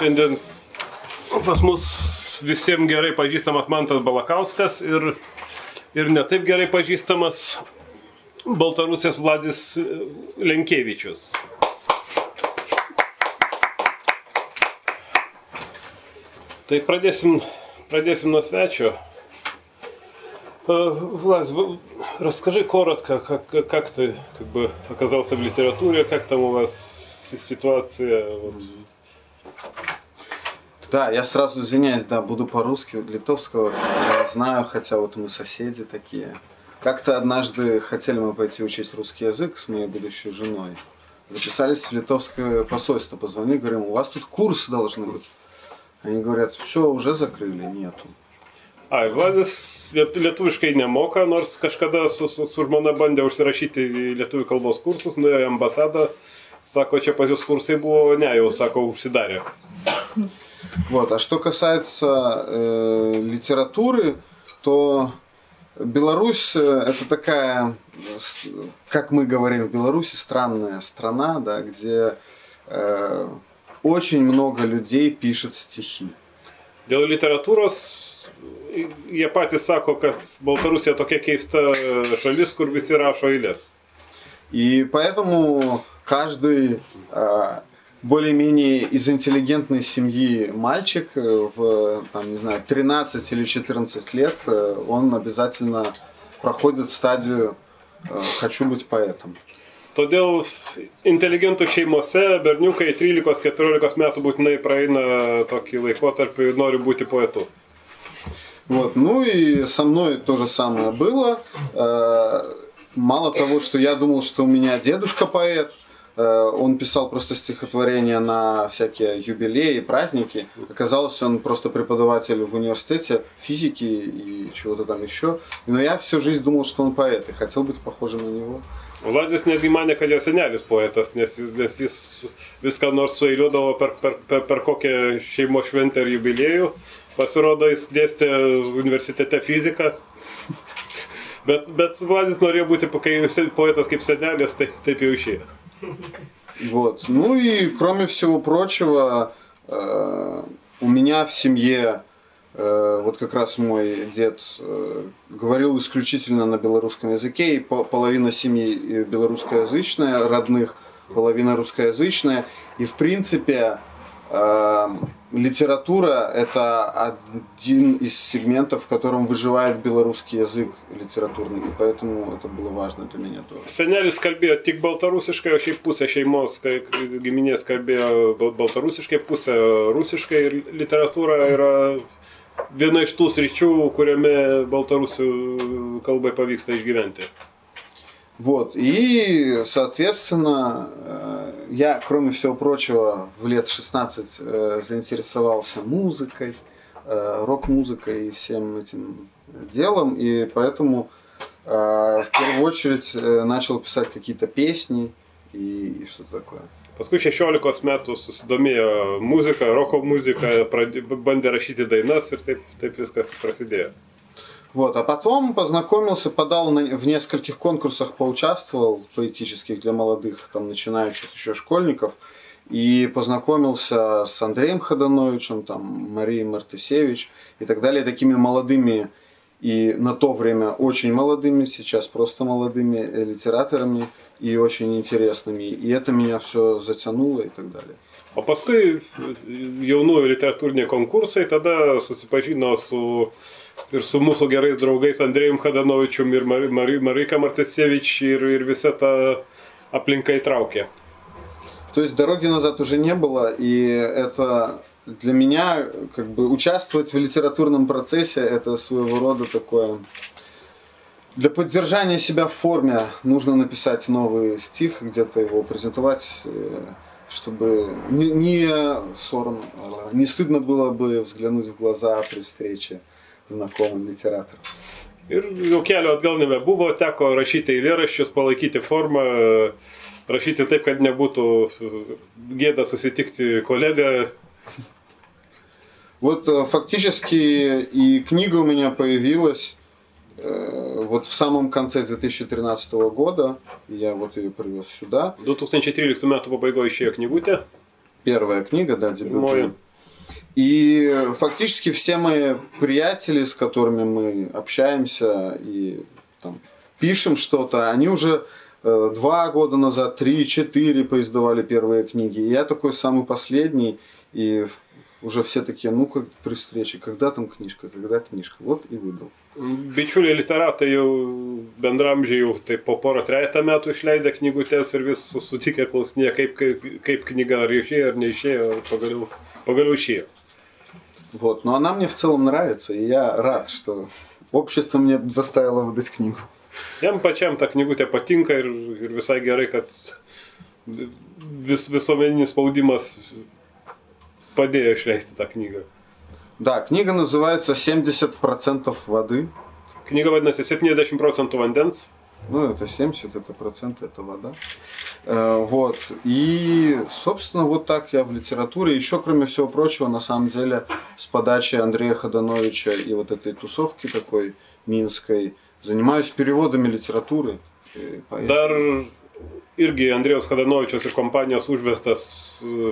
Šiandien pas mus visiems gerai pažįstamas Mantas Balakauskas ir, ir netaip gerai pažįstamas Baltarusijos Vladis Lenkievičius. Tai pradėsim, pradėsim nuo свечо. Влад, расскажи коротко, как, как ты как бы оказался в литературе, как там у вас ситуация? Вот. Да, я сразу извиняюсь, да, буду по-русски, литовского знаю, хотя вот мы соседи такие. Как-то однажды хотели мы пойти учить русский язык с моей будущей женой. Записались в литовское посольство, позвонили, говорим, у вас тут курсы должны быть. Они говорят, все, уже закрыли, нету. Ai, Vladis lietuviškai nemoka, nors kažkada su, su, su žmona bandė užsirašyti į lietuvių kalbos kursus, nuėjo į ambasadą, sako, čia pas jūs kursai buvo, ne. Вот. А что касается э, литературы, то Беларусь э, это такая, как мы говорим в Беларуси, странная страна, да, где э, очень много людей пишет стихи. Dėl literatūros jie patys sako, kad Baltarusija tokia keista šalis, kur visi rašo eilės. И поэтому каждый э, более-менее из интеллигентной семьи мальчик э, в, там, не знаю, 13 или 14 лет, э, он обязательно проходит стадию «хочу быть поэтом». Todėl inteligentų šeimose berniukai 13-14 metų būtinai praeina tokį laikotarpį ir nori būti poetu. Вот. Ну и со мной то же самое было. Мало того, что я думал, что у меня дедушка поэт, Э, он писал просто стихотворения на всякие юбилеи, праздники. Оказалось, он просто преподаватель в университете физики и чего-то там еще. Но я всю жизнь думал, что он поэт и хотел быть похожим на него. Kad jo senelis poetas, nes, nes jis viską nors sueiliuodavo per, per, per, per kokią šeimo šventę ir jubiliejų. Pasirodo, jis dėstė universitete fiziką. Bet, bet Vladis norėjo būti poetas kaip senelis, tai taip jau išėjo. Вот. Ну и кроме всего прочего, э, у меня в семье э, вот как раз мой дед э, говорил исключительно на белорусском языке, и половина семьи белорусскоязычная, родных, половина русскоязычная. И в принципе литература – это один из сегментов, в котором выживает белорусский язык литературный, и поэтому это было важно для меня тоже. Kalbėjo tik baltarusiškai, o šiaip pusė šeimos giminės kalbėjo baltarusiškai, pusė rusiškai ir literatūra yra viena iš tų sričių, kuriame baltarusių kalbai pavyksta išgyventi. Вот, и, соответственно, э, я, кроме всего прочего, в лет 16 э, заинтересовался музыкой, э, рок-музыкой и всем этим делом, и поэтому в первую очередь начал писать какие-то песни и, и что-то такое. Paskui 16 metų susidomėjo muzika, roko muzika, bandė rašyti dainas ir taip, taip viskas prasidėjo. Вот, а потом познакомился, подал на, в нескольких конкурсах, поучаствовал поэтических для молодых, там, начинающих еще школьников, и познакомился с Андреем Ходановичем, там, Марией Мартысевич и так далее, такими молодыми и на то время очень молодыми, сейчас просто молодыми литераторами и очень интересными. И это меня все затянуло и так далее. O paskui jaunųjų literatūriniai konkursai tada susipažino su ir su mūsų gerais draugais Andrėjum Hadanovičium ir Mar Mar Marika Мартысевич ir, ir visa ta aplinka įtraukė. То есть дороги назад уже не было, и это для меня, как бы, участвовать в литературном процессе, это своего рода такое... Для поддержания себя в форме нужно написать новый стих, где-то его презентовать, чтобы не, не сором, не стыдно было бы взглянуть в глаза при встрече знаkomam literatūram. Ir jau kelio atgal nebebuvo, teko rašyti eilėraščius, palaikyti formą, rašyti taip, kad nebūtų gėda susitikti kolegą. Вот фактически и книга у меня появилась э, вот в самом конце 2013 года. Я вот ее привез сюда. 2013 metų pabaigoje išėjo knygutė. Первая книга, да, дебютная. И фактически все мои приятели, с которыми мы общаемся и там, пишем что-то, они уже э, два года назад, три, четыре поиздавали первые книги. И я такой самый последний, и уже все такие, ну как при встрече, когда там книжка, когда книжка. Вот и выдал. Bičiuliai literatai jau bendramžiai jau tai po porą trejata metų išleidę knygutės ir vis sutikę klausinėje, kaip, kaip, kaip knyga ar išėjo ar neišėjo, pagaliau, pagaliau išėjo. Вот. Но она мне в целом нравится, и я рад, что общество мне заставило выдать книгу. Jam pačiam ta knygutė patinka ir, ir visai gerai, kad vis, visuomeninis spaudimas padėjo išleisti tą knygą. Да, книга называется «70% воды». Knyga vadinasi 70 procentų vandens. Ну, это 70, это процент, это вода. Э, вот. И, собственно, вот так я в литературе. Еще, кроме всего прочего, на самом деле, с подачи Андрея Ходановича и вот этой тусовки такой минской, занимаюсь переводами литературы. Dar irgi Andrėjos Hadanovičius ir kompanijos užvestas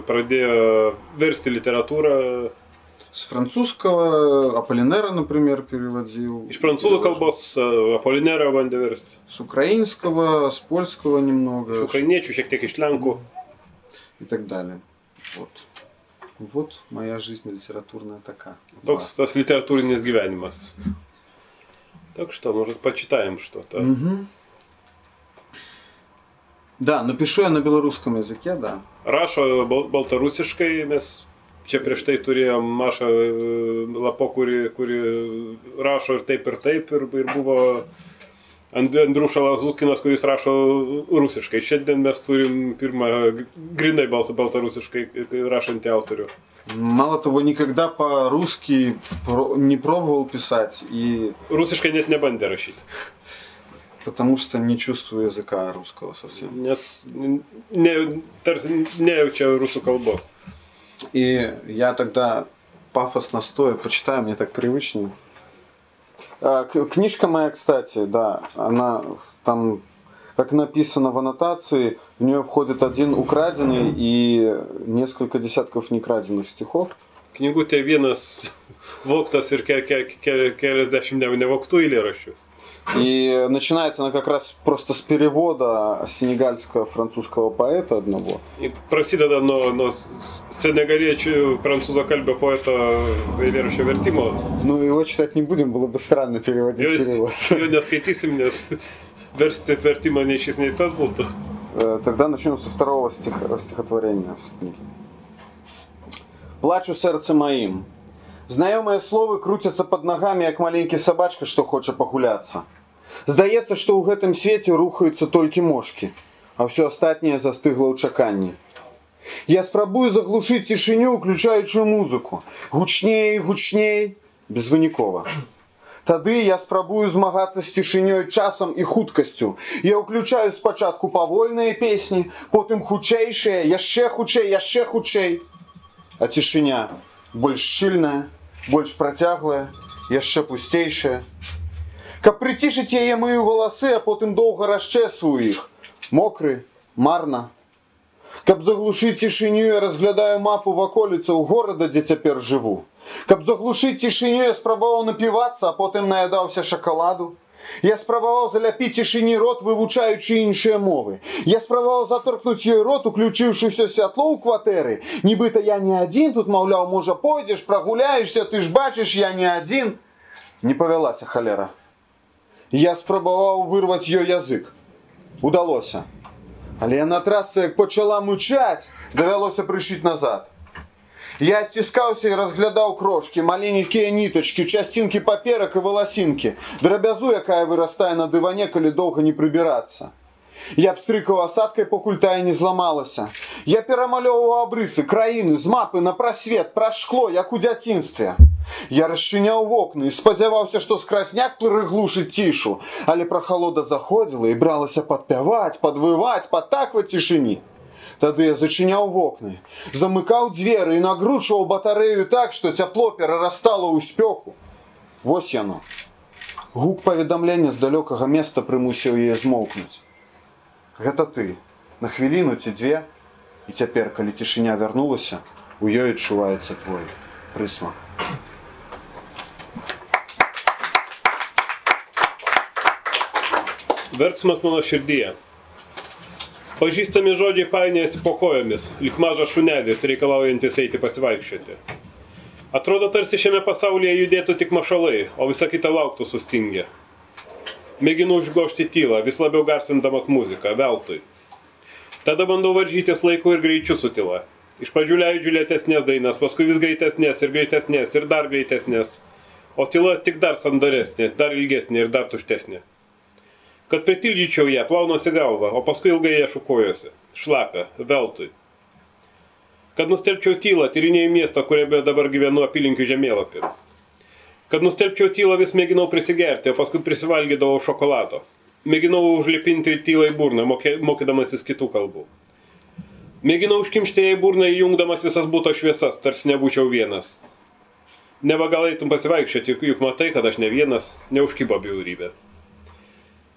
pradėjo versti literatūrą с французского Аполлинера, например, переводил. Из французского kalbos Аполлинера bandė versti. С украинского, с польского немного. Šiek tiek iš lenkų. И так далее. Вот. Вот моя жизнь литературная такая. Toks tas literatūrinis gyvenimas. Так что, может, почитаем что-то. Угу. Да, напишу я на белорусском языке, да. Rašo baltarusiškai, mes čia prieš tai turėjom Mašą Lapo, kuri, kuri rašo ir taip ir taip, ir, ir buvo Andriušalas Lutkinas, kuris rašo rusiškai. Šiandien mes turim pirmą grinai baltarusiškai rašantį autorių. Мало того, никогда по-русски не пробовал писать и... Русишкой нет не bandė rašyti. Потому что не чувствую языка русского совсем. Nes ne, tarsi nejaučia rusų kalbos. И я тогда пафосно стоя почитаю, мне так привычнее. А, книжка моя, кстати, да, она там, как написано в аннотации, в нее входит один украденный и несколько десятков некраденных стихов. Knygutė vienas voktas ir ke, ke, ke, keliasdešimt nevoktų eilėraščių. И начинается она как раз просто с перевода сенегальского французского поэта одного. И prasideda nuo, nuo senegaliečių prancūzakalbio poeto eilėraščio vertimo. Ну, его читать не будем, было бы странно переводить jo, перевод. Jo neskaitysim, nes versti vertimą nei šis, nei tas būtų. Тогда начнем со второго стих, стихотворения в книге. Плачу сердце моим. Знайомые словы крутятся под ногами, як маленький собачка, что хочет погуляться. Здаецца, што ў гэтым свеце рухаюцца толькі мошкі, а ўсё астатняе застыгла ў чаканні. Я спрабую заглушыць цішыню, уключаючую музыку, гучней і гучней, безвынікова. Тады я спрабую змагацца з цішынёй часам і хуткасцю. Я ўключаю спачатку павольныя песні, потым хутчэйшыя, яшчэ хутчэй, яшчэ хутчэй. А цішыня больш шчыльная, больш працяглая, яшчэ пусцейшая, Каб прыцішыць яе мыю валасы, а потым доўга расчэсваю іх. Мокры, марна. Каб заглушыць цішыню, я разглядаю мапу ваколіцаў горада, дзе цяпер жыву. Каб заглушыць цішыню, я спрабаваў напівацца, а потым наядаўся шакаладу. Я спрабаваў заляпіць цішыні рот, вывучаючы іншыя мовы. Я спрабаваў заторкнуць ёй рот, уключыўшы ўсё святло ў кватэры. Нібыта я не адзін, тут, маўляў, можа пойдзеш, прагуляешся, ты ж бачыш, я не адзін. Не павялася халера. Я спрабаваў вырваць ёй язык. Удалося. Але на трасце як пачала мычаць, давялося прышыць назад. Я адціскаўся і разглядаў крошкі, маленькія нітачкі, часцінкі паперак і валасінкі, драбязу, якая вырастае на дыване, калі доўга не прыбірацца. Я абстрыкаў асадкай, пакуль тая не зламалася. Я перамалёўваў абрысы, краіны, з мапы на прасвет, праз шкло, як у дзяцінстве. Я расчыняў вокны і спадзяваўся, што скрасняк прыглушыць цішу, але прахалода заходзіла і бралася падпяваць, падвываць, падтакваць цішыні. Тады я зачыняў вокны, замыкаў дзверы і нагручваў батарэю так, што цяпло перарастала ў спёку. Вось яно. Гук паведамлення з далёкага места прымусіў яе змоўкнуць. Гэта ты, на хвіліну ці дзве, і цяпер, калі цішыня вярнулася, у ёй адчуваецца твой присмак. Verksmas mano širdyje. Pažįstami žodžiai painėjasi po kojomis, lik mažas šunelis reikalaujantis eiti pasivaikščioti. Atrodo, tarsi šiame pasaulyje judėtų tik mašalai, o visa kita lauktų sustingę. Mėginu užgošti tylą, vis labiau garsindamas muziką, veltui. Tada bandau varžytis laiku ir greičiu su tyla. Iš pradžių leidžiu lėtesnės dainas, paskui vis greitesnės ir greitesnės ir dar greitesnės. O tyla tik dar sandaresnė, dar ilgesnė ir dar tuštesnė. Kad pritildyčiau ją, plaunuosi galvą, o paskui ilgai ją šukuojuosi. Šlapia, veltui. Kad nustelbčiau tylą, tyrinėjau miestą, kuriame dabar gyvenu apylinkių žemėlapį. Kad nustelbčiau tylą, vis mėginau prisigerti, o paskui prisivalgydavau šokolado. Mėginau užlipinti tylą į burną, mokydamasis kitų kalbų. Mėginau užkimšti ją į burną, įjungdamas visas būto šviesas, tarsi nebūčiau vienas. Neva gal eitum pasivaikščioti, juk matai, kad aš ne vienas, neužkybo bjaurybė.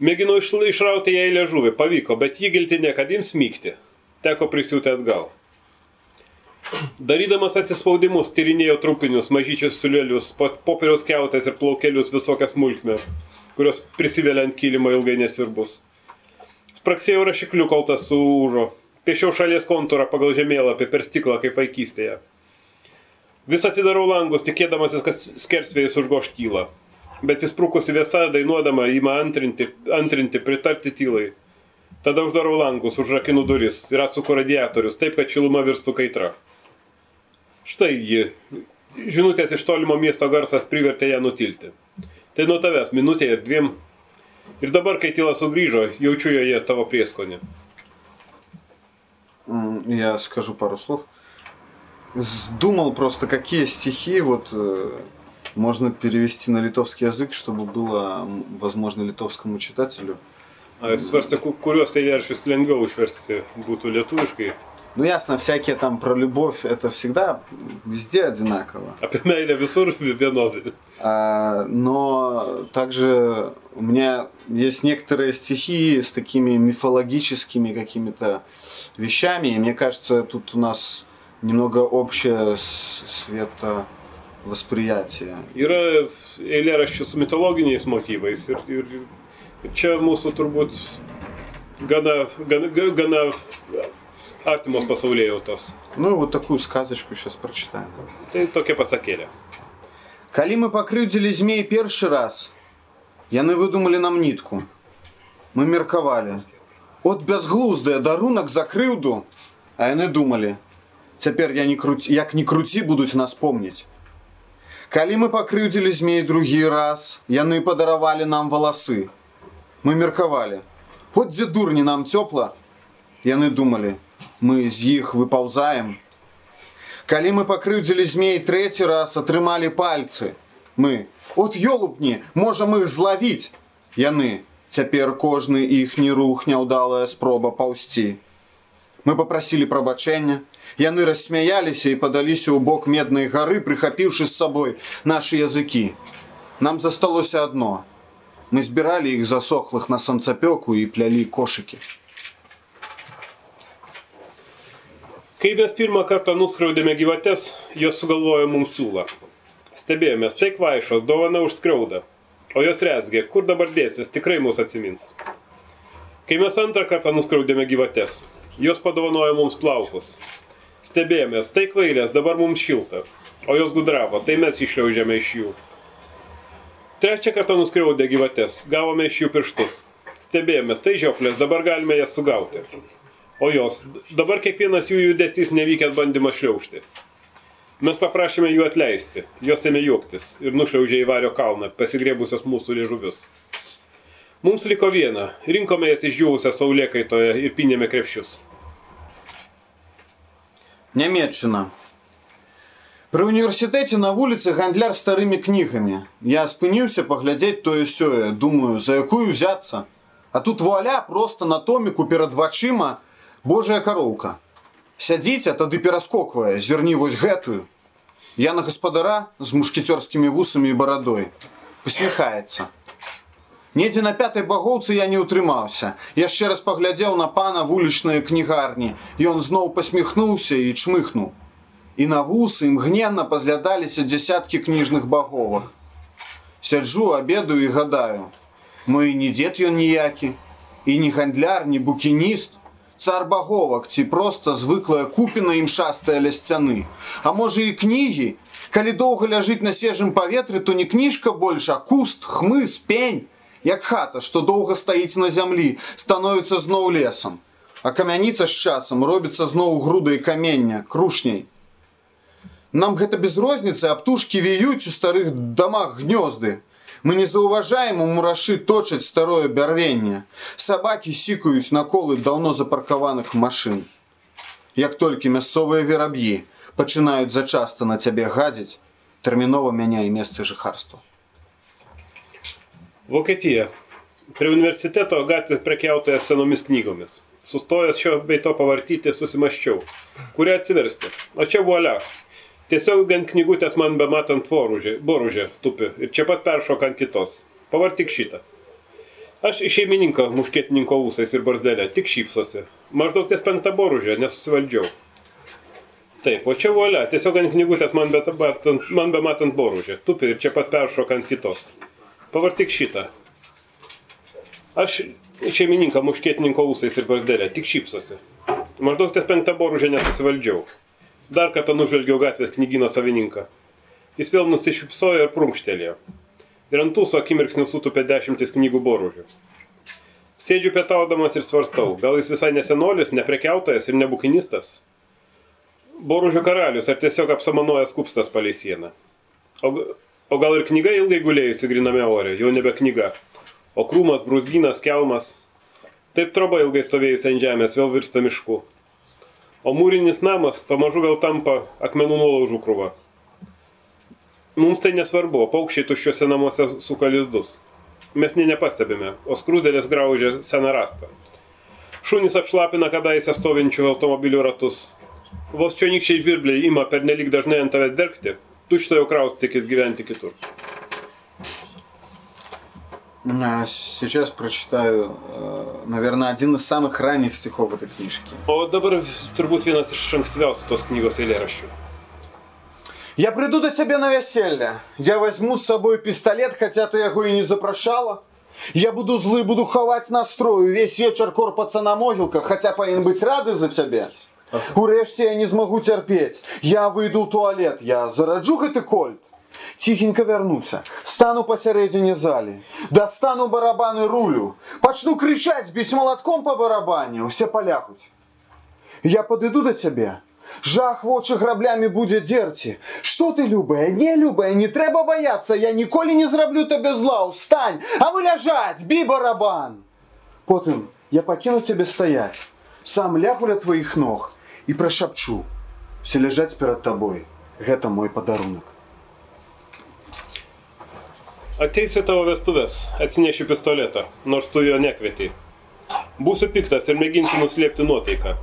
Mėginau išrauti į liežuvį, pavyko, bet jį giltinė, kad jums mygti. Teko prisiūti atgal. Darydamas atsispaudimus, tyrinėjau trupinius, mažyčius sulėlius, popieriaus keutais ir plaukelius visokias smulkmę, kurios prisivėlė ant kilimo ilgai nesirbus. Spraksėjau rašikliu, kol tas suūžo. Piešiau šalies kontūrą pagal žemėlapį per stiklą kaip vaikystėje. Vis atidarau langus, tikėdamasis, kad skersvėjus užgoš tylą bet įsprukusi vėsa dainuodama ima antrinti, antrinti, pritarti tylai. Tada uždarau langus, užrakinu duris ir atsuku radiatorius, taip kad šiluma virstų kaitra. Štai ji. Žinutės iš tolimo miesto garsas privertė ją nutilti. Tai nuo tavęs minutė ir dviem. Ir dabar, kai tyla sugrįžo, jaučiu joje tavo prieskonį. Я скажу пару слов. Думал просто, какие стихи вот э, можно перевести на литовский язык, чтобы было возможно литовскому читателю. А svarstė, kuriuos eilėraščius lengviau išversti būtų lietuviškai. Ну ясно, всякие там про любовь, это всегда везде одинаково. Apie meilę visur vienodai. А, но также у меня есть некоторые стихи с такими мифологическими какими-то вещами, и мне кажется, тут у нас немного общее света восприятие. Yra eilėraščių su mitologiniais motyvais ir, ir, ir čia mūsų turbūt gana, gana, gana artimos пасаулејутос. Ну, вот такую сказочку сейчас прочитаем. Ты токе пасакеля. Калі мы пакрыўдзілі змей першы раз, яны выдумалі нам нітку. Мы меркавалі. От бязглуздыя дарунак за крыўду, а яны думалі. Цяпер я не круці, як не круці будуць нас помніць. Калі мы пакрыўдзілі змей другі раз, яны падаравалі нам валасы. Мы меркавалі. От дзе дурні нам цёпла, яны думалі, мы з іх выпаўзаем. Калі мы пакрыўдзілі змей трэці раз атрымалі пальцы, мы, от ёлупні, можам іх злавіць. Яны, цяпер кожны іхні рух няўдалая спроба паўсці. Мы попрасілі прабачэння, Яны рассмяяліся і падаліся ў бок меднай гары, прыхапіўшы з сабой нашы языкі. Нам засталося адно. Мы збіралі іх засохлых на санцапёку і плялі кошыкі. Kai mes pirmą kartą nuskriaudėme gyvates, jos sugalvojo mums siūlą. Stebėjomės, tai kvaišo, dovana už skriaudą. O jos resgė, kur dabar dėsis, tikrai mus atsimins. Kai mes antrą kartą nuskriaudėme gyvates, jos padovanojo mums plaukus. Stebėjomės, tai kvailės, dabar mums šilta. O jos gudravo, tai mes išliaužėme iš jų. Trečią kartą nuskriaudė gyvates, gavome iš jų pirštus. Stebėjomės, tai žioplės, dabar galime jas sugauti. O jos, dabar kiekvienas jų judesys nevykęs bandymas šliaužti. Mes paprašėme jų atleisti, jos ėmė juoktis ir nušliaužė į vario kalną, pasigrėbusios mūsų liežuvius. Mums liko viena, rinkome jas išdžiūvusią saulėkaitoje ir pinėme krepšius. Нямецчына. Пры універсітэце на вуліцы гандляр старымі кнігамі. Я спыніўся паглядзець тое сёе, думаю, за якую ўзяцца. А тут вуаля проста на томіку перад вачыма Божая кароўка. Сядзіць, а тады пераскоквае, зверні вось гэтую. Я на гаспадара з мушкецёрскімі вусамі і барадой. Пасміхаецца. Недзе на пятай багоўцы я не ўтрымаўся. Яшчэ раз паглядзеў на пана вулічныя кнігарні. Ён зноў пасміхнуўся і чмыхнуў. І на вусы імгненна пазглядаліся дзясяткі кніжных баговак. Сяджу, абедаю і гадаю. Мо і не дзед ён ніякі, і не гандляр, не букініст, цар баговак ці проста звыклая купіна імшастая ля сцяны. А можа і кнігі, калі доўга ляжыць на свежым паветры, то не кніжка больш, а куст, хмыз, пень, як хата, што доўга стаіць на зямлі, становіцца зноў лесам. А камяніца з часам робіцца зноў грудай камення, крушняй. Нам гэта без розніцы, а птушкі віюць у старых дамах гнёзды. Мы не заўважаем у мурашы точаць старое бярвенне. Сабакі сікаюць на колы даўно запаркаваных машын. Як толькі мясцовыя вераб'і пачынаюць зачаста на цябе гадзіць, тэрмінова мяняе месца жыхарства. Vokietija. Prie universiteto gatvės prekiautoja senomis knygomis. Sustojęs šio bei to pavartyti, susimaščiau. Kurią atsiversti? O čia vuolia. Tiesiog ant knygutės man bematant boružė, boružė tupi ir čia pat peršok ant kitos. Pavartyk šitą. Aš šeimininko muškietininko ūsais ir barzdelė, tik šypsosi. Maždaug ties penktą boružę, nesusivaldžiau. Taip, o čia vuolia, tiesiog ant knygutės man, matant, man bematant boružė, tupi ir čia pat peršok ant kitos. Pavartyk šitą. Aš šeimininką muškietininko ūsais ir barzdelė, tik šypsosi. Maždaug ties penktą boružę nesusivaldžiau. Dar kartą nužvelgiau gatvės knygino savininką. Jis vėl nusišypsojo ir prunkštelėjo. Ir ant tūso akimirksnių sutupė dešimtis knygų boružių. Sėdžiu pietaudamas ir svarstau, gal jis visai nesenolis, neprekiautojas ir nebukinistas. Boružių karalius ar tiesiog apsamanojęs kupstas palei sieną. O, o gal ir knyga ilgai gulėjusi griname ore, jau nebe knyga. O krūmas, brūzgynas, kelmas. Taip troba ilgai stovėjusi ant žemės vėl virsta mišku. O mūrinis namas pamažu vėl tampa akmenų nuolaužų krūva. Mums tai nesvarbu, o paukščiai tuščiuose namuose suka lizdus. Mes nė nepastebime, o skrūdėlės graužia seną rastą. Šunys apšlapina kadaise stovinčių automobilių ratus. Vos čionykščiai žvirbliai ima per nelik dažnai ant tavęs dergti, tučto jau kraustikis gyventi kitur. Сейчас прочитаю, наверное, один из самых ранних стихов этой книжки. O dabar turbūt vienas iš ankstyviausių tos knygos eilėraščių. Я приду до тебя на веселье. Я возьму с собой пистолет, хотя ты его и не запрошала. Я буду злый, буду ховать настрою. Весь вечер корпаться на могилках, хотя повинен быть рады за тебя. Урэшце я не змагу цярпець. Я выйду ў туалет, я зараджу гэты кольт. Тихенько вернуся, стану посередине залі, достану барабаны рулю, пачну кричать, бить молотком по барабане, усе полягуть. Я подойду до тебе, жах в очі граблями буде дерти. Что ты, любая, не любая, не треба бояться, я ніколи не зраблю тебе зла, устань, а вы ляжать, бей барабан. Потым я покину тебе стоять, сам лягу ля твоих ног и прошапчу, все лежать перед тобой, гэта мой подарунок. Ateisiu į tavo vestuvės, atsinešiu pistoletą, nors tu jo nekvieti. Būsiu piktas ir mėginsiu nuslėpti nuotaiką.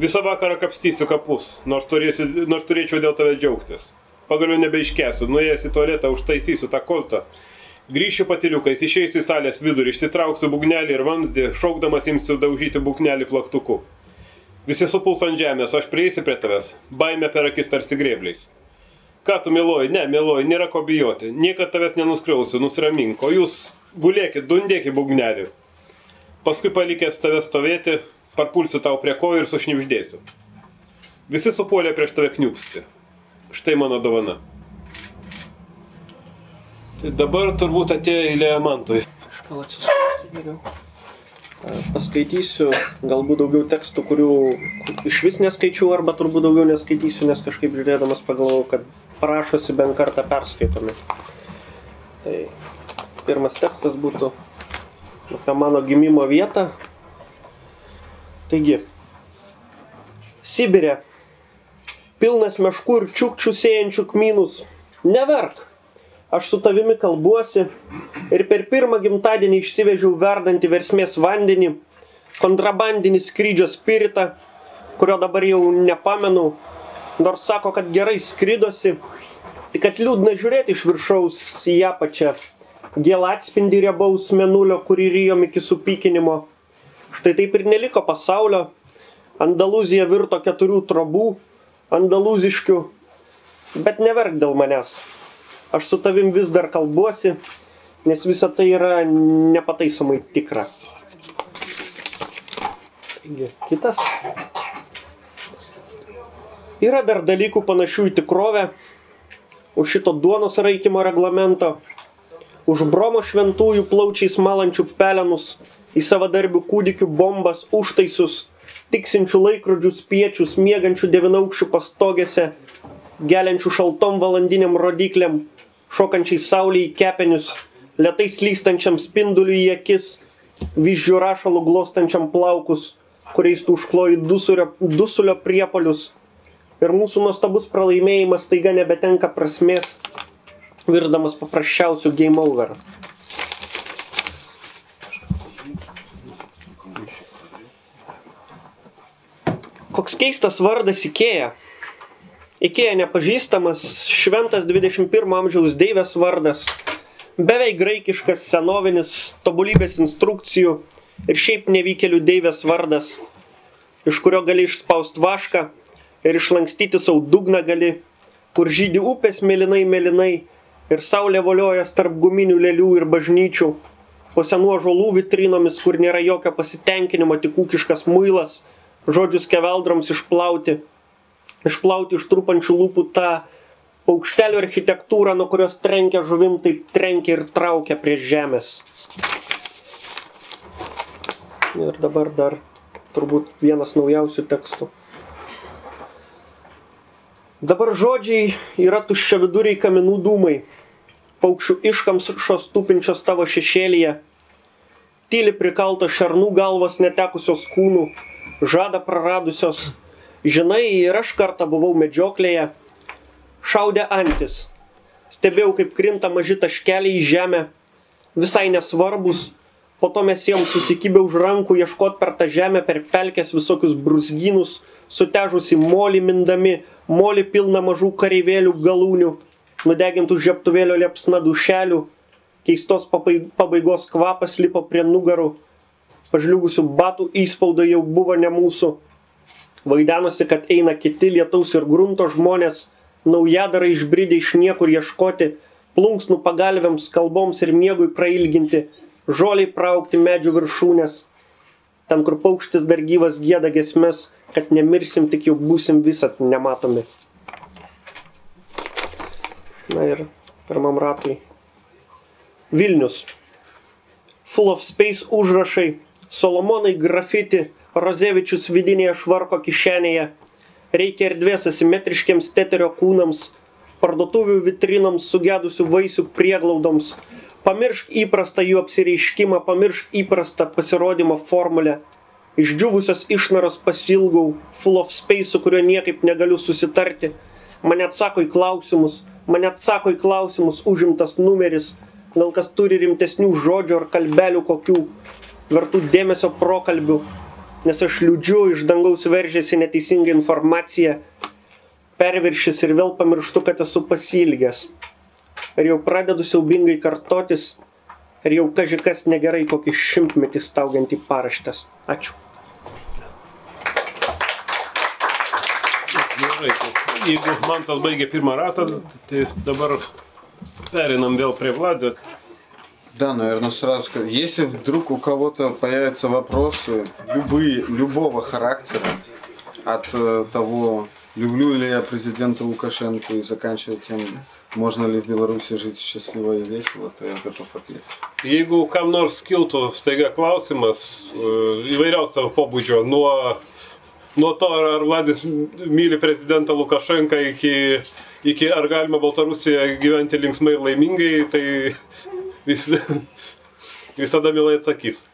Visą vakarą kapstysiu kapus, nors, turėsiu, nors turėčiau dėl tave džiaugtis. Pagaliau nebeiškesiu, nuėjęs į tualetą užtaisysiu tą koltą. Grįšiu patiliukais, išeisiu į salės vidurį, išsitrauksiu bugnelį ir vamzdį, šaukdamas imsiu daužyti bugnelį plaktuku. Visi supuls ant žemės, aš prieisiu prie tavęs, baime per akis tarsi grėbliais. Ką tu mėloji? Ne, mėloji, nėra ko bijoti. Niekad tavęs nenuskriausiu, nusiramink. O jūs gulėkit, dundėkit bugnelį. Paskui palikęs tave stovėti, parpulsiu tau prie kojų ir sušnipždėsiu. Visi supuolė prieš tave kniupsti. Štai mano dovana. Tai dabar turbūt atėjo eilė mantui. Aš gal atsisuksiu geriau. Paskaitysiu galbūt daugiau tekstų, kurių iš vis neskaičiau, arba turbūt daugiau neskaitysiu, nes kažkaip žiūrėdamas pagalvojau, kad prašosi bent kartą perskaitomi. Tai pirmas tekstas būtų apie mano gimimo vietą. Taigi, Sibirė, pilnas meškų ir čiukčių sėjančių kmynus, neverk. Aš su tavimi kalbuosi ir per pirmą gimtadienį išsivežiau verdantį versmės vandenį, kontrabandinį skrydžio spiritą, kurio dabar jau nepamenu, nors sako, kad gerai skridosi, tik kad liūdna žiūrėti iš viršaus į apačią. Gėl atspindi riebaus menulio, kurį ryjom iki supykinimo. Štai taip ir neliko pasaulio. Andalūzija virto keturių trobų, andalūziškių, bet neverk dėl manęs. Aš su tavim vis dar kalbuosi, nes visa tai yra nepataisomai tikra. Taigi, kitas. Yra dar dalykų panašių į tikrovę. Už šito duonos raikimo reglamento, už bromo šventųjų plaučiais malančių pelenus, į savadarbių kūdikių bombas, užtaisius, tiksinčių laikrodžių spiečius, miegančių devinaukščių pastogėse, geliančių šaltom valandiniam rodiklėm, šokančiai saulėje į kepenius, lietai slystančiam spinduliu į akis, vyzdžių rašalų glostančiam plaukus, kuriais tu užkloji dusulio, dusulio priepolius. Ir mūsų nuostabus pralaimėjimas taiga nebetenka prasmės, virsdamas paprasčiausių game over. Koks keistas vardas Ikėja. Ikėja nepažįstamas, šventas 21 amžiaus deivės vardas, beveik graikiškas senovinis, tobulybės instrukcijų ir šiaip nevykėlių deivės vardas, iš kurio gali išspausti vašką ir išlankstyti savo dugną gali, kur žydi upės mėlynai mėlynai ir saulė voliojas tarp guminių lėlių ir bažnyčių, po senų žolų vitrinomis, kur nėra jokio pasitenkinimo, tik ūkiškas muilas, žodžius keveldroms išplauti, išplauti iš trupančių lūpų tą paukštelio architektūrą, nuo kurios trenkia žuvim, taip trenkia ir traukia prie žemės. Ir dabar dar turbūt vienas naujausių tekstų. Dabar žodžiai yra tuščia viduriai kaminų dūmai, paukščių iškams šios tupinčios tavo šešėlyje, tyli prikalto šernų galvos netekusios kūnų, žada praradusios. Žinai, ir aš kartą buvau medžioklėje, šaudė antis. Stebėjau, kaip krinta maži taškeliai į žemę, visai nesvarbus. Po to mes jiem susikibę už rankų ieškot per tą žemę, per pelkės visokius brusgynus, sutežusi molį mindami, molį pilną mažų kareivėlių galūnių, nudegintų žiaptuvėlio liepsna dušelių, keistos pabaigos kvapas lipo prie nugarų, pažliugusių batų įspauda jau buvo ne mūsų. Vaidenosi, kad eina kiti lietaus ir grunto žmonės, naujadarai išbridė iš niekur ieškoti, plunksnų pagalviams, kalboms ir miegui prailginti, žoliai praukti medžių viršūnės. Ten, kur paukštis dar gyvas gėda gesmes, kad nemirsim, tik jau būsim visat nematomi. Na ir pirmam ratui. Vilnius. Full of space užrašai Solomonai grafiti, Rozevičius vidinėje švarko kišenėje. Reikia erdvės asimetriškiams teterio kūnams, parduotuvių vitrinoms, sugedusių vaisių prieglaudoms. Pamiršk įprastą jų apsireiškimą, pamiršk įprastą pasirodymo formulę. Išdžiūvusios išnaros pasilgau, full of space, su kuriuo niekaip negaliu susitarti. Mane atsako į klausimus, mane atsako į klausimus užimtas numeris, gal kas turi rimtesnių žodžių ar kalbelių kokių vertų dėmesio prokalbių, nes aš liūdžiu, iš dangaus veržėsi neteisinga informacija, perviršis ir vėl pamirštu, kad esu pasilgęs. Ir jau pradedu siaubingai kartotis, ir jau kažkas negerai kokį šimtmetį staugiantį paraštės. Ačiū. Gerai, jeigu man tas baigė pirmą ratą, tai dabar perinam vėl prie Vladzio. Да, наверное, сразу скажу. Если вдруг у кого-то появятся вопросы, любые, любого характера, от э, того, люблю ли я президента Лукашенко и заканчивая тем, можно ли в Беларуси жить счастливо и весело, то я готов ответить. Jeigu kam nors kiltų staiga klausimas įvairiausio pobūdžio, nuo, nuo to, ar Vladis myli prezidentą Lukašenką iki, iki ar galima Baltarusijoje gyventi linksmai ir laimingai, tai vis, visada mielai atsakys.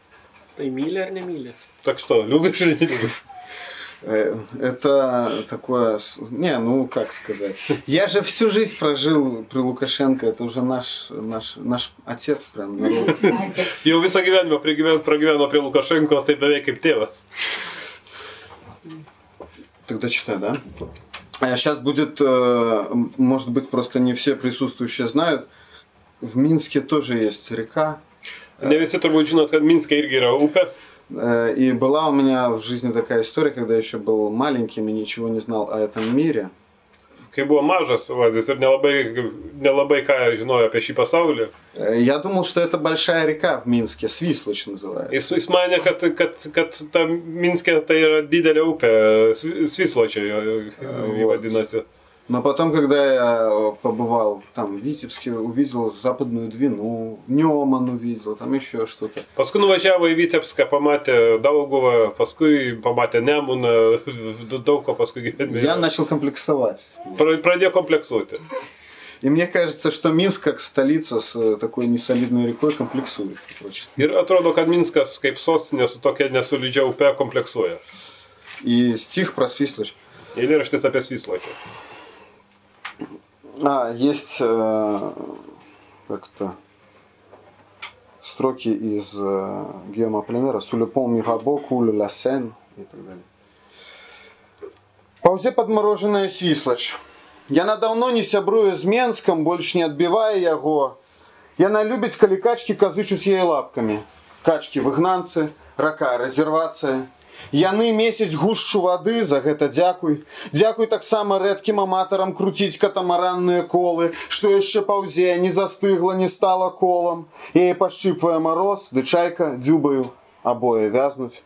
Tai myli ar nemyli? Так что, любишь или не любишь? Э, Это такое... Не, ну как сказать. Я же всю жизнь прожил при Лукашенко. Это уже наш, наш, наш отец прям. народ. Jau visą gyvenimą pragyveno prie Lukašenkos, tai beveik kaip tėvas. Тогда читай, да? Сейчас будет, э, может быть, просто не все присутствующие знают. В Минске тоже есть река. Minske yra upė. Э, И была у меня в жизни такая история, когда я еще был маленьким и ничего не знал о этом мире. Kai buvo mažas, Vazis, ir nelabai, nelabai ką žinojo apie šį pasaulį, Э, Я думал, что это большая река в Минске, Свислочь называется. jis, jis manė, kad, kad, kad ta Minskė tai yra didelė upė, Вот. Но потом, когда я э, побывал там в Витебске, увидел Западную Двину, Неман увидел, там еще что-то. Paskui nuvažiavo į Vitebską, pamatė Dauguvą, paskui pamatė Nemuną, daug ko paskui gyvenime. Я начал комплексовать. Pra- Pradėjo kompleksuoti. И мне кажется, что Минск, как столица с э, такой несолидной рекой, комплексует. Ir atrodo, kad Minskas kaip sostinė su tokia nesolidžia upe kompleksuoja. И стих про Свислочь. Eilėraštis apie Svisločią. А, есть э, как-то строки из э, Гиома Пленера «Сулепон Мигабо, Кулю ла Сен» и так далее. Паузе подмороженная Свислочь. Яна давно не сябрую з Менском, больше не отбивая яго. Яна любіць, калі качкі казычуць яе лапкамі. Качкі выгнанцы, рака рэзервацыя. Яны месяць гушчу вады, за гэта дзякуй. Дзякуй таксама рэдкім аматарам круціць катамаранныя колы, што яшчэ паўзе, не застыгла, не стала колам. Яе пашчыпвае мароз, ды чайка дзюбаю, абое вязнуць.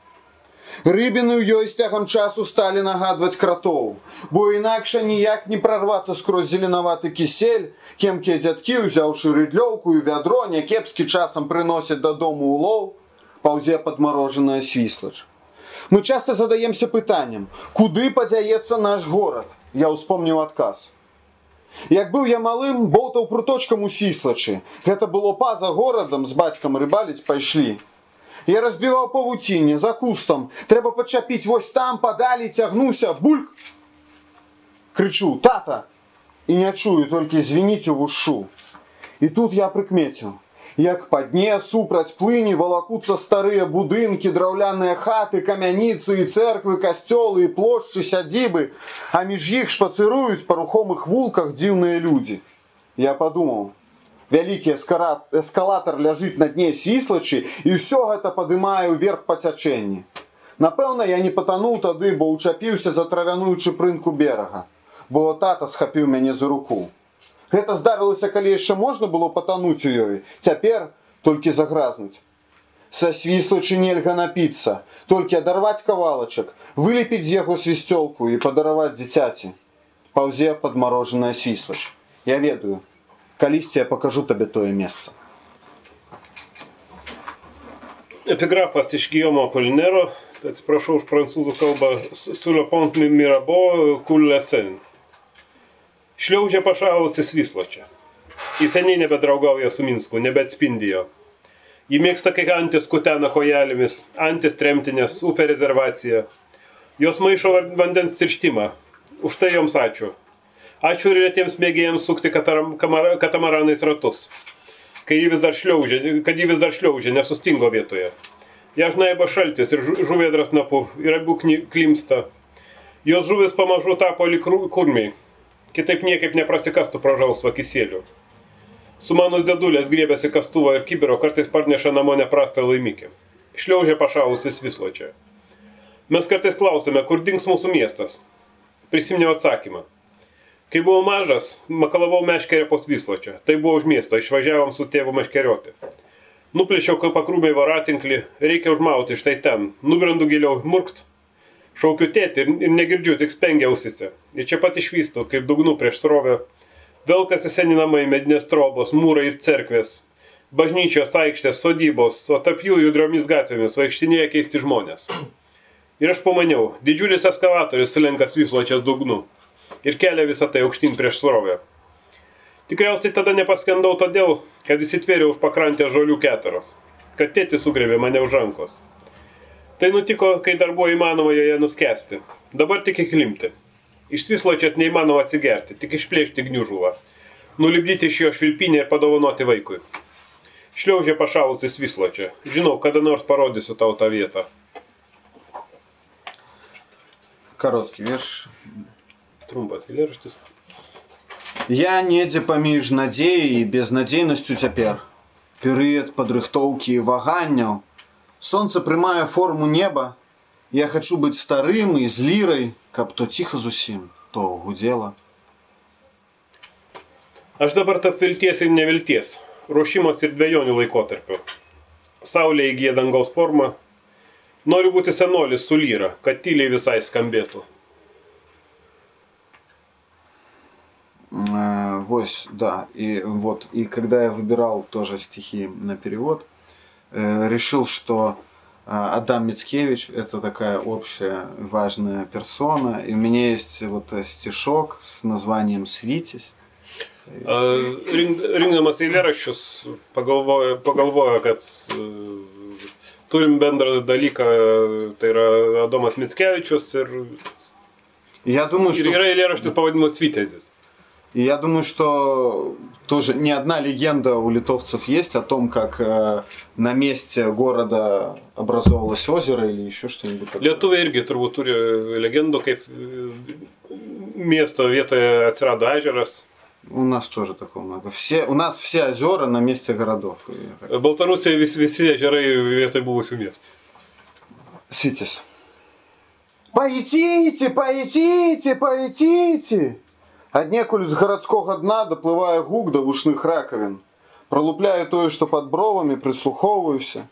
Рыбіны ў ёй з цягам часу сталі нагадваць кратоў, бо інакша ніяк не прарвацца скрозь зеленаваты кісель, кемкія дзядкі, узяўшы рыдлёўку і вядро, някепскі часам прыносяць дадому улоў, паўзе падмарожаная свіслач. Мы часто задаемся пытаннем, куды падзяецца наш горад? Я ўспомніў адказ. Як быў я малым, боўтаў пруточкам у сіслачы. Гэта было па-за горадам з бацькам рыбаліць пайшлі. Я разбіваў павуцінне за кустам. Трэба пачапіць вось там, падалі цягнуся, бульк. Крычу: тата! І не чую, толькі звініць у вушу. І тут я прыкмеціў. Як па дне супраць плыні валакуцца старыя будынкі, драўляныя хаты, камяніцы і церквы, касцёлы і плошчы, сядзібы, а між іх шпацыруюць па рухомых вулках дзіўныя людзі. Я падумаў, вялікі эскара- эскалатар ляжыць на дне сіслачы і ўсё гэта падымае ўверх па цячэнні. Напэўна, я не патануў тады, бо ўчапіўся за травяную чыпрынку берага, бо тата схапіў мяне за руку. Гэта здарылася, калі яшчэ можна было патануць у ёй. Цяпер толькі загразнуць. Са свіслачы нельга напіцца, толькі адарваць кавалачак, вылепіць з яго свісцёлку і падараваць дзіцяці. Паўзе падмарожаная свіслач. Я ведаю, калісьці я пакажу табе тое месца. Epigrafas iš Gijomo Polinero, tai atsiprašau už prancūzų kalbą, Sulepont Mirabo Kulesen. Šliaužė pašalusi Svisločia. Jis seniai nebedraugauja su Minsku, nebeatspindi jo. Ji mėgsta, kai antis kutena kojelėmis, antis tremtinės, upė rezervacija. Jos maišo vandens tirštimą. Už tai joms ačiū. Ačiū ir retiems mėgėjams sukti kataram- kamara- katamaranais ratus. Kai ji vis dar šliaužė, kad ji vis dar šliaužė, nesustingo vietoje. Ją žnaiba šaltis ir žu- žuvėdras napu ir abu klimsta. Jos žuvis pamažu tapo rū- kurmiai. Kitaip niekaip neprasikastų pro žalsvą kisėlių. Sumanus dėdulės griebėsi kastuvo ir kibiro, kartais parneša namo neprastą laimikį. Šliaužė pašalusis visločia. Mes kartais klausome, kur dings mūsų miestas. Prisiminiau atsakymą. Kai buvau mažas, makalavau meškerę po Svisločio. Tai buvo už miesto, išvažiavom su tėvu meškerioti. Nuplėšiau kaip pakrūmiai varatinklį, reikia užmauti štai ten. Nubrendu giliau, murkt. Šaukiu tėti ir, ir negirdžiu, tik spengia ausise. Ir čia pat išvystu, kaip dugnu prieš srovę. Velkasi seni namai, medinės trobos, mūrai ir cerkvės. Bažnyčios aikštės, sodybos, o tarp jų judriomis gatvėmis vaikštinėja keisti žmonės. Ir aš pamaniau, didžiulis eskavatorius slenka Svisločias dugnu ir kelia visą tai aukštyn prieš srovę. Tikriausiai tada nepaskendau todėl, kad įsitvėriau už pakrantę žolių keteros, kad tėtis sugrebė mane už rankos. Tai nutiko, kai dar buvo įmanoma joje nuskesti. Dabar tik įklimti. Iš svisločias neįmanoma atsigerti, tik išplėšti gniužulą. Nulipdyti iš jo švilpinį ir padovanoti vaikui. Šliaužė pašalusi svisločia. Žinau, kada nors parodysiu tau tą vietą. Короткий верш. Trumpas eilėraštis. Я недзе паміж надзеяй і безнадзейнасцю цяпер. Перыяд падрыхтоўкі і ваганняў. Солнце прямая форму неба. Я хочу быть старым и з лірай, каб то ціха зусім, то гудзела. Aš dabar tarp vilties ir nevilties, ruošimos ir dviejonių laikotarpio. Saulė įgyja dangaus formą. Noriu būti senolis su lyra, kad tyliai visai skambėtų. Э, Вось, да. И вот, и когда я выбирал тоже стихи на перевод, э, решил, что э, Адам Мицкевич это такая общая важная персона. И у меня есть вот э, стишок с названием pagalvoju, pagalvoju kad e, turim bendrą dalyką, tai yra Adomas Mickevičius ir, И я думаю, ir что yra eilėraštis pavadinimu Svitezis. И я думаю, что тоже не одна легенда у литовцев есть о том, как э, на месте города образовалось озеро или еще что-нибудь такое. Lietuviai irgi turbūt turi legendų, kaip miesto vietoje atsirado ežeras. У нас тоже такого много. Все, у нас все озера на месте городов. Так. Baltarusija vis, visi ežerai vietoje buvusių miestų. Свитязь. Поетите, поетите, поетите. Аднекуль з гарадскога дна даплывае гук да вушных ракавін. Пролупляю тое, што пад бровамі прыслухоўваюся.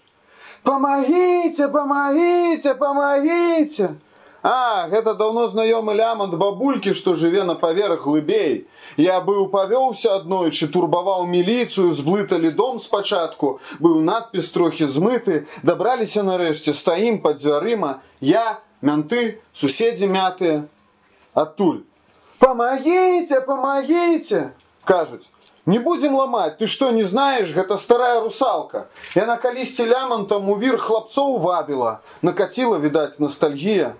Помогите, помогите, помогите. А, гэта даўно знаёмы лямант бабулькі, што жыве на паверах глыбей. Я быў павёўся аднойчы, турбаваў міліцыю, зблыталі дом спачатку, быў надпіс трохі змыты, дабраліся нарэшце, стаім пад дзвярыма, я, мянты, суседзі мятыя. Адтуль. Помогите, помогите! Кажуць. Не будем ломать, ты что, не знаешь, гэта старая русалка. Яна калісьці лямантам у вір хлапцоў вабіла, накаціла, відаць, ностальгія.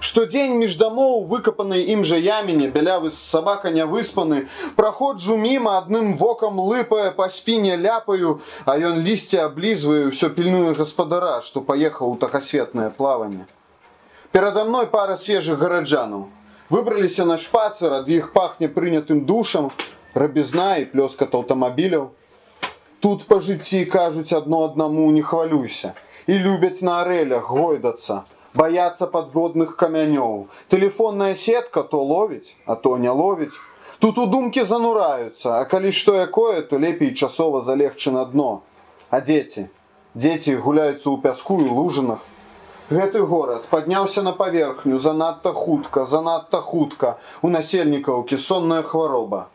Штодзень між дамоў выкапанай ім жа яміне, бялявы з сабака не выспаны, праходжу міма адным вокам лыпае па спіне ляпаю, а ён лісце аблізвае, ўсё пільнуе гаспадара, што паехаў у тахасветнае плаванне. Перада мной пара свежых гараджанаў. Выбраліся на шпацыр, ад іх пахне прынятым душам, рабізна і плёскат аўтамабіляў. Тут па жыцці кажуць адно аднаму не хвалюйся. І любяць на арэлях гойдацца, баяцца падводных камянёў. Тэлефонная сетка то ловіць, а то не ловіць. Тут у думкі занураюцца, а калі што якое, то лепей часова залегчы на дно. А дзеці? Дзеці гуляюцца ў пяску і лужынах. Гэты горад падняўся на паверхню занадта хутка, занадта хутка. У насельнікаў кісонная хвароба.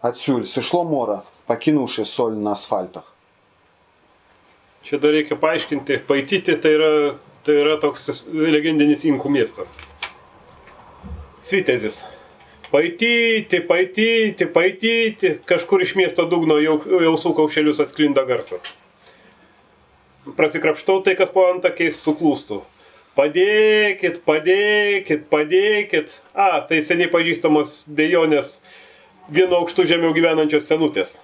Адсюль сышло мора, пакінуўшы соль на асфальтах. Čia dar reikia paaiškinti, Paityti tai yra, tai yra toks legendinis inkų miestas. Svitezis. Paityti, paityti, paityti, kažkur iš miesto dugno jau, jausų kaušelius atsklinda garsas. Prasikrapštau tai, kas po antakiais suklūstų. Padėkit, padėkit, padėkit. A, tai seniai pažįstamos dejonės vienu aukštu žemiau gyvenančios senutės.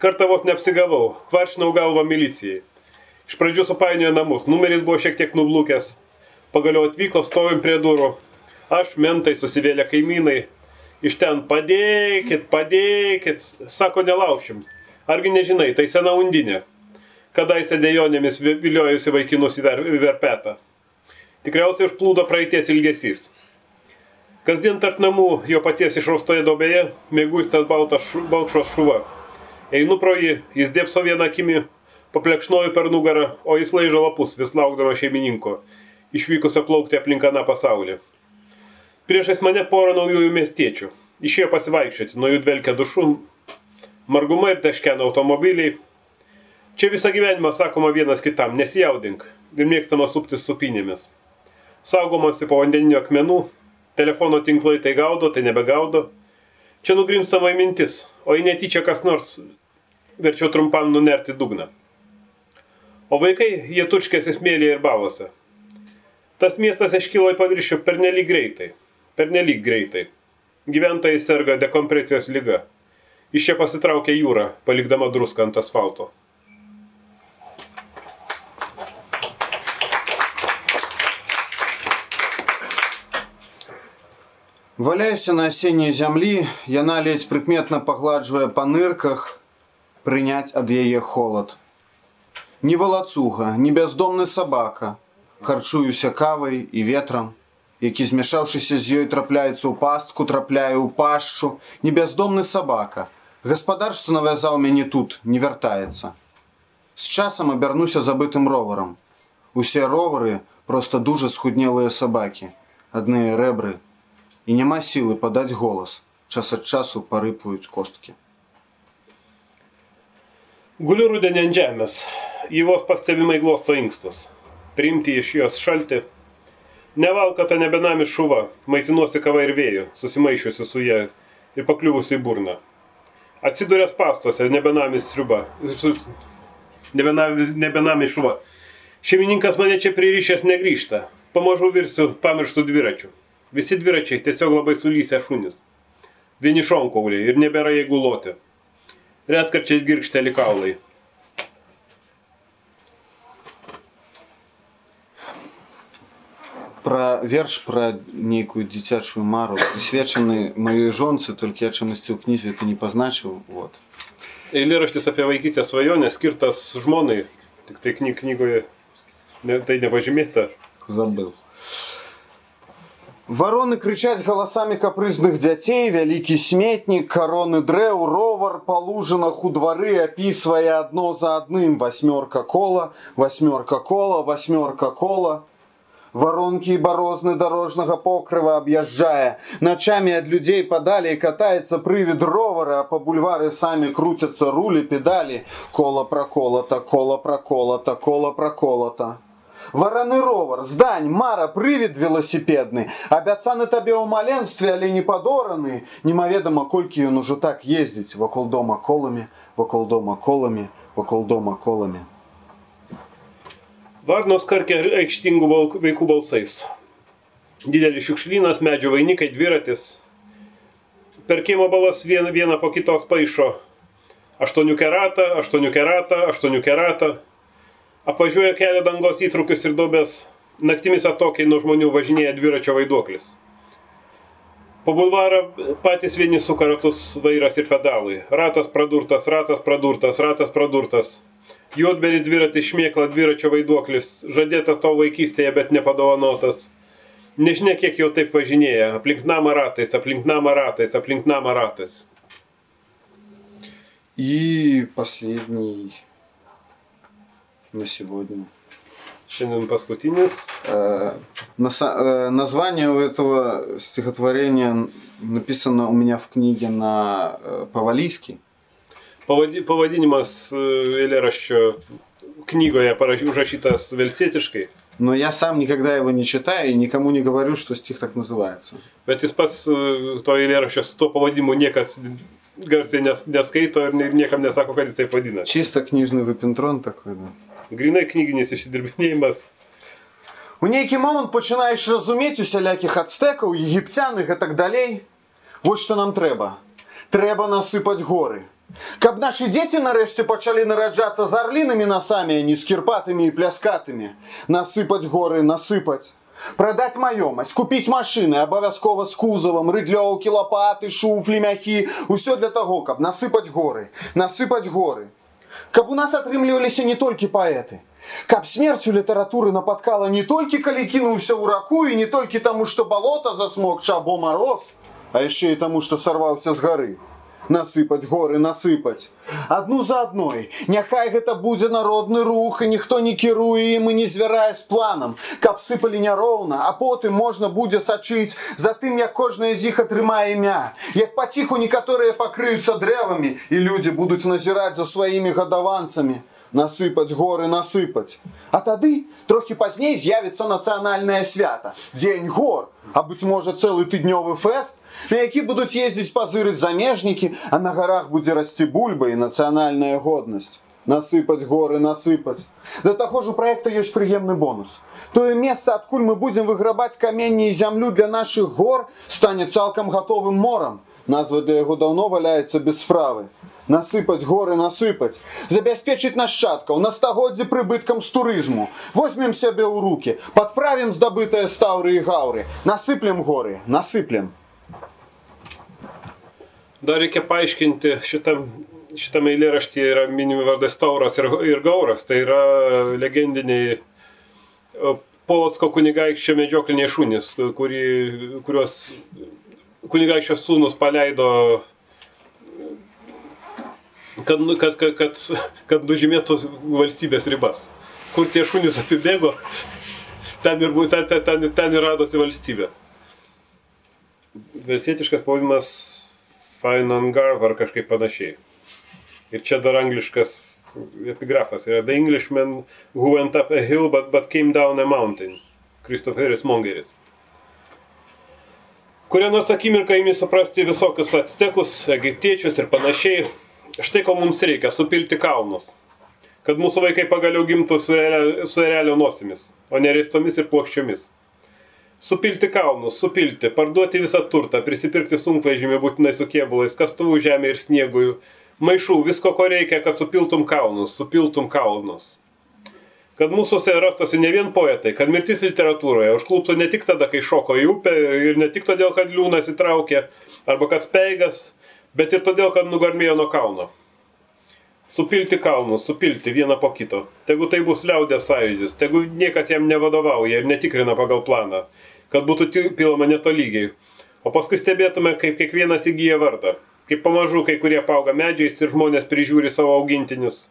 Kartą vos neapsigavau, kvaršinau galvą milicijai. Iš pradžių supainiojo namus, numeris buvo šiek tiek nublūkęs. Pagaliau atvyko, stovim prie durų. Aš, mentai, susivėlė kaimynai. Iš ten padėkit, padėkit, sako nelaušim. Argi nežinai, tai sena undinė. Kadaise dėjonėmis vi- viliojusi vaikinus į ver, verpetą. Tikriausiai užplūdo praeities ilgesys. Kasdien tarp namų jo paties išraustoje dobėje šu, balkšvas šuva. Einu pro jį, jis dėpso vieną akimį, paplekšnoju per nugarą, o jis laižo lapus, vis laukdama šeimininko, išvykusio plaukti aplink aną pasaulį. Priešais mane porą naujųjų miestiečių. Išėjo pasivaikščioti, nuo jų dvelkia dušų, marguma ir taškena automobiliai. Čia visą gyvenimą sakoma vienas kitam, nesijaudink ir mėgstama suptis supinėmis. Saugomasi po vandeninio akmenų, telefono tinklai tai gaudo, tai nebegaudo. Čia nugrimstama į mintis, o jei netyčia kas nors verčiau trumpam nunerti dugną. O vaikai, jie turškėsi smėlyje ir balose. Tas miestas iškilo į paviršių pernelyg greitai. Pernelyg greitai. Gyventojai serga dekompresijos lyga. Iš čia pasitraukė jūra, palikdama druską ant asfalto. Валяюся на асенняй зямлі, яна ледзь прыкметна пагладжвае па нырках, прыняць ад яе холад. Ні валацуга, ні бяздомны сабака. Харчуюся кавай і ветрам, які, змяшаўшыся з ёй, трапляецца ў пастку, трапляе ў пашчу, не бяздомны сабака. Гаспадар, што навязаў мяне тут, не вяртаецца. З часам абярнуся забытым роварам. Усе ровары проста дужа схуднелыя сабакі, адныя рэбры, і няма сілы падаць голас. Час ад часу парыпваюць косткі. Guliu rudenį ant žemės. Į vos pastebimai glosto inkstus. Priimti iš jos šalti. Nevalkata nebenami šuva, maitinuosi kava ir vėjų, susimaišiusi su ją ir pakliuvusi į burną. Atsiduręs pastuose, nebenamis triuba. Nebenamis, nebenamis šuva. Šeimininkas mane čia pririšęs negrįžta. Pamažu virsiu pamirštų dviračių. Visi dviračiai tiesiog labai sulysę šunys. Vieni šonkauliai ir nebėra jėgų loti. Retkarčiais girkšteli kaulai. Пра верш пра нейкую дзіцячую мару прысвечаны маёй жонцы, толькі я чамусьці ў кнізе ты не пазначыў вот. Eilėraštis apie vaikystę svajonę skirtas žmonai. Tik tai kny, knygoje ne, tai nepažymėta. забыл. Вороны кричаць галасамі капрызных дзяцей, вялікі сметнік, кароны дрэў, ровар па лужынах у двары апісвае адно за адным васьмёрка кола, васьмёрка кола, васьмёрка кола. Воронкі і барозны дорожнага покрыва аб'язджае. Начамі ад людзей падалей катаецца прывід ровара, а па бульвары самі круцяцца рулі педалі. Кола праколата, кола праколата, кола праколата. Вараны ровар, здань, мара, прывід веласіпедны. Абяцаны табе ў маленстве, але не падораны. Немаведама, колькі ён ужо так ездзіць вакол дома коламі, вакол дома коламі, вакол дома коламі. Varnos karkė aikštingų bal- vaikų balsais. Didelis šiukšlynas, medžio vainikai, dviratis. Per kiemo balas vieną, vieną po kitos paaišo. Aštuonių keratą, aštuonių keratą, aštuonių keratą. Apvažiuoja kelio dangos įtrukius ir dobės. Naktimis atokiai nuo žmonių važinėja dviračio vaiduoklis. Po bulvarą patys vieni suka ratus vairas ir pedalai. Ratas pradurtas, ratas pradurtas, ratas pradurtas. Juodberis dviratis šmėkla dviračio vaiduoklis, žadėtas tavo vaikystėje, bet nepadovanotas. Nežinia, kiek jau taip važinėja, aplink namą ratais, aplink namą ratais, aplink namą ratais. И последний на сегодня. Э, наса- э, Название у этого стихотворения написано у меня в книге на э, по-валийски. Pavadi- Pavadinimas e, eilėraščio knygoje paraš- užrašytas velsietiškai, Но я сам никогда его не читаю и никому не говорю, что стих так называется. bet jis pats e, to eilėraščio su tuo pavadinimu niekad garsiai neskaito ir nie- niekam nesako, kad jis taip vadinasi. Чисто книжный выпентрон такой, да. Grinai knyginis išsidirbinėjimas. У нейкі момант пачынаеш разумець усялякіх ацтэкаў, егіпцян і гэтак далей. Вось што нам трэба. Трэба насыпаць горы. Каб нашы дзеці нарэшце пачалі нараджацца з арлінымі насамі, а не з кірпатымі і пляскатымі. Насыпаць горы, насыпаць. Прадаць маёмасць, купіць машыны, абавязкова з кузавам, рыдлёўкі, лапаты, шуфлі, мяхі, усё для таго, каб насыпаць горы, насыпаць горы. Каб у нас атрымліваліся не толькі паэты. Каб смерць у літаратуры напаткала не толькі калі кінуўся ў раку і не толькі таму, што балота засмок чабо мароз, а яшчэ і таму, што сарваўся з гары. Насыпаць горы, насыпаць. Адну за адной. Няхай гэта будзе народны рух і ніхто не кіруе ім і не звярае з планам, каб сыпалі няроўна, а потым можна будзе сачыць за тым, як кожнае з іх атрымае імя. Як паціху некаторыя пакрыюцца дрэвамі і людзі будуць назіраць за сваімі гадаванцамі. Насыпаць горы, насыпаць. А тады трохі пазней з'явіцца нацыянальнае свята. Дзень гор, а быць можа цэлы тыднёвы фэст, на які будуць ездзіць пазырыць замежнікі, а на гарах будзе расці бульба і нацыянальная годнасць. Насыпаць горы, насыпаць. Да таго ж у праекта ёсць прыемны бонус. Тое месца, адкуль мы будзем выграбаць каменні і зямлю для нашых гор, стане цалкам гатовым морам. Назва для яго даўно валяецца без справы. Насыпаць горы, насыпаць, забяспечыць нашчадкаў на стагоддзе прыбыткам з турызму. Возьмем сябе ў руки, падправім здабытыя стаўры і гаўры, насыплем горы, насыплем. Dar reikia paaiškinti šitam šitame eilėraštyje yra minimi vardas Tauras ir, ir Gauras. Tai yra legendiniai Polotsko kunigaikščio medžiokliniai šunys, kurį, kuriuos kunigaikščio sūnus paleido, kad, kad, kad, kad, kad nužymėtų valstybės ribas. Kur tie šunys apibėgo, ten ir, ten, ten, ten ir radosi valstybė. Versietiškas pavadinimas Fainangarv ar kažkaip panašiai. Ir čia dar angliškas epigrafas yra The Englishman who went up a hill but, but came down a mountain. Kristoferis Mongeris. Kurią nors akimirką įmi suprasti visokius atstekus, egiptiečius ir panašiai. Štai ko mums reikia - supilti kalnus. Kad mūsų vaikai pagaliau gimtų su, realio, su realio nosimis, o ne reistomis ir plokščiomis. Supilti kalnus, supilti, parduoti visą turtą, prisipirkti sunkvežimį būtinai su kėbulais, kastuvų žemė ir sniegui, maišų, visko ko reikia, kad supiltum kalnus, supiltum kalnus. Kad mūsųse rastosi ne vien poetai, kad mirtis literatūroje užklūptų ne tik tada, kai šoko į upę ir ne tik todėl, kad liūnas įtraukė, arba kad speigas, bet ir todėl, kad nugarmėjo nuo kalno. Supilti kalnus, supilti vieną po kito. Tegu tai bus liaudės sąjūdis, tegu niekas jam nevadovauja ir netikrina pagal planą, kad būtų pilama netolygiai. O paskui stebėtume, kaip kiekvienas įgyja vardą kaip pamažu kai kurie auga medžiais ir žmonės prižiūri savo augintinius.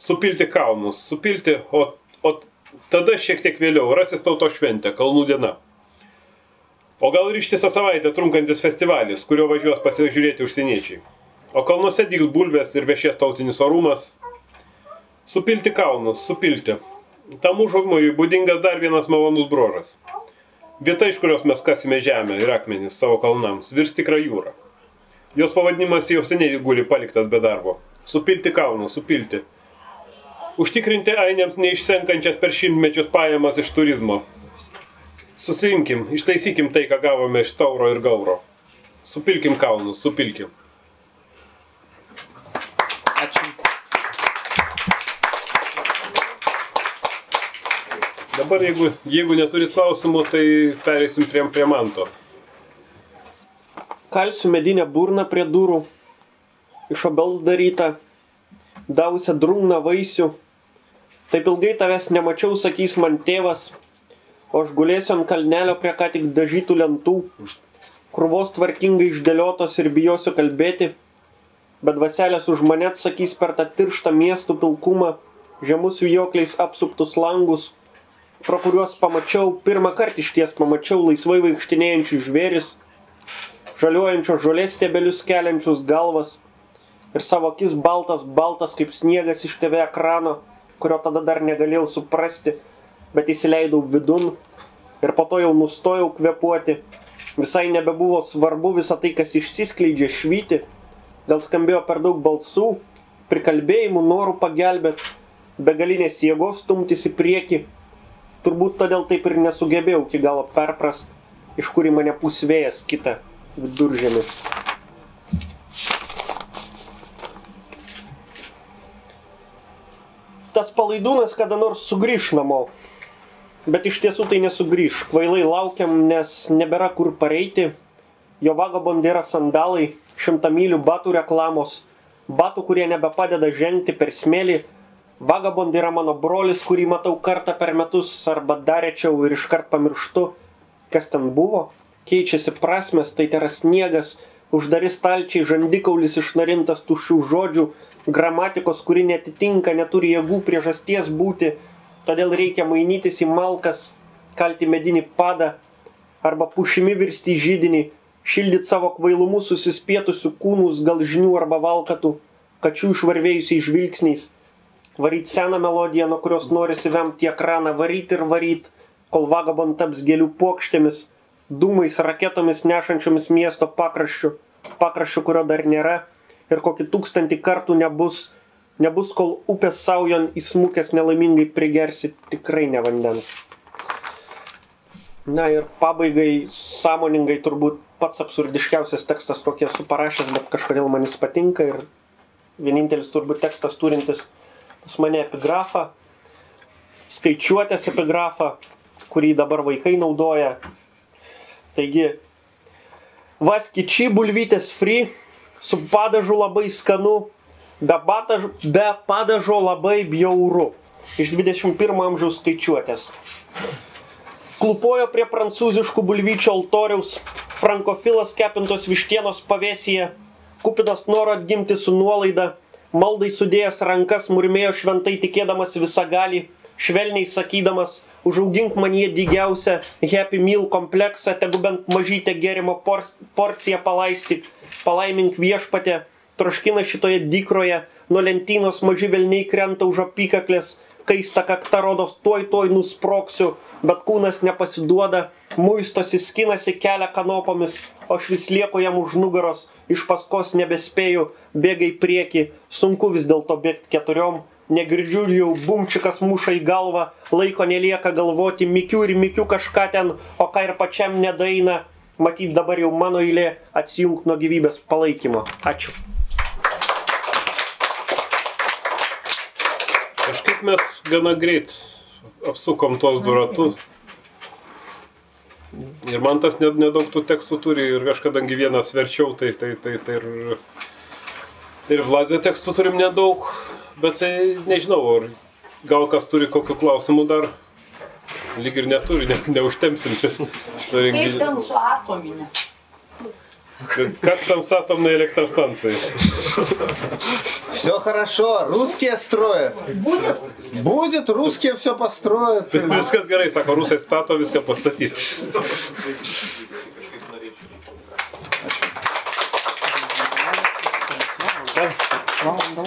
Supilti kalnus, supilti, o, o tada šiek tiek vėliau rasis tauto šventė, Kalnų diena. O gal ir ištisą savaitę trunkantis festivalis, kurio važiuos pasižiūrėti užsieniečiai. O kalnuose dygs bulvės ir viešės tautinis orumas. Supilti kalnus, supilti. Tam užhogmojui būdingas dar vienas malonus brožas. Vieta, iš kurios mes kasime žemę ir akmenys savo kalnams, virs tikrą jūrą. Jos pavadinimas jau seniai guli paliktas be darbo. Supilti kalnų, supilti. Užtikrinti ainėms neišsenkančias per šimtmečius pajamas iš turizmo. Susiimkim, ištaisykim tai, ką gavome iš tauro ir gauro. Supilkim kalnus, supilkim. Ačiū. Dabar jeigu, jeigu neturit klausimų, tai pereisim prie, prie manto kalsiu medinę burną prie durų, iš obels darytą, davusią drungną vaisių. Taip ilgai tavęs nemačiau, sakys man tėvas, o aš gulėsiu ant kalnelio prie ką tik dažytų lentų, krūvos tvarkingai išdėliotos ir bijosiu kalbėti, bet vaselės už mane atsakys per tą tirštą miestų pilkumą, žemus vijokliais apsuptus langus, pro kuriuos pamačiau, pirmą kartą iš ties pamačiau laisvai vaikštinėjančių žvėris, žaliuojančios žolės stiebelius keliančius galvas ir savo akis baltas, baltas kaip sniegas iš TV ekrano, kurio tada dar negalėjau suprasti, bet įsileidau vidun ir po to jau nustojau kvepuoti. Visai nebebuvo svarbu visą tai, kas išsiskleidžia švyti, gal skambėjo per daug balsų, prikalbėjimų, norų pagelbėti, begalinės jėgos stumtis į priekį. Turbūt todėl taip ir nesugebėjau iki galo perprast, iš kur į mane pusvėjas kitą viduržemį. Tas palaidūnas kada nors sugrįž namo, bet iš tiesų tai nesugrįž. Kvailai laukiam, nes nebėra kur pareiti. Jo vagabondai yra sandalai, šimtamylių batų reklamos, batų, kurie nebepadeda žengti per smėlį. Vagabondai yra mano brolis, kurį matau kartą per metus arba dar rečiau ir iškart pamirštu, kas ten buvo keičiasi prasmės, tai yra sniegas, uždari stalčiai, žandikaulis išnarintas tuščių žodžių, gramatikos, kuri netitinka, neturi jėgų priežasties būti, todėl reikia mainytis į malkas, kalti medinį padą arba pušimi virsti žydinį, šildyti savo kvailumu susispietusių kūnus gal žinių arba valkatų, kačių išvarvėjusiais žvilgsniais, varyti seną melodiją, nuo kurios norisi vemti ekraną, varyti ir varyti, kol vagabon taps gėlių plokštėmis dūmais, raketomis nešančiomis miesto pakraščių, pakraščių, kurio dar nėra ir kokį tūkstantį kartų nebus, nebus kol upės saujon įsmukęs nelaimingai prigersi tikrai ne vandens. Na ir pabaigai sąmoningai turbūt pats absurdiškiausias tekstas, kokį esu parašęs, bet kažkodėl man jis patinka ir vienintelis turbūt tekstas turintis pas mane epigrafą, skaičiuotės epigrafą, kurį dabar vaikai naudoja Taigi, vaskiči bulvytės free, su padažu labai skanu, be, bataž, be padažo labai bjauru. Iš 21 amžiaus skaičiuotės. Klupojo prie prancūziškų bulvyčių altoriaus, frankofilas kepintos vištienos pavėsyje, kupinas noro atgimti su nuolaida, maldai sudėjęs rankas murmėjo šventai tikėdamas visą galį, švelniai sakydamas, užaugink man jie dygiausią Happy Meal kompleksą, tegu bent mažytę gėrimo porciją palaisti, palaimink viešpatę, troškina šitoje dykroje, nuo lentynos maži velniai krenta už apykaklės, kaista kakta rodos tuoj tuoj nusproksiu, bet kūnas nepasiduoda, muistosi, skinasi kelią kanopomis, o aš vis lieku jam už nugaros, iš paskos nebespėju, bėga į priekį, sunku vis dėlto bėgti keturiom, negirdžiu jau bumčikas muša į galvą, laiko nelieka galvoti, mikiu ir mikiu kažką ten, o ką ir pačiam nedaina, matyt dabar jau mano eilė atsijungti nuo gyvybės palaikymo. Ačiū. Kažkaip mes gana greit apsukom tuos du ratus. Ir man tas nedaug tų tekstų turi ir aš kadangi vienas verčiau, tai, tai, tai, tai ir, ir Vladzio tekstų turim nedaug, bet tai nežinau, ar gal kas turi kokiu klausimu dar. Lyg ir neturi, ne, neužtemsim šito renginio. Kaip ten su atominė? Как там с атомной электростанцией? Все хорошо, русские строят. Будет? Будет, русские все построят. Ты искать горы, саха, русская статуя, Капостати. постати. Вам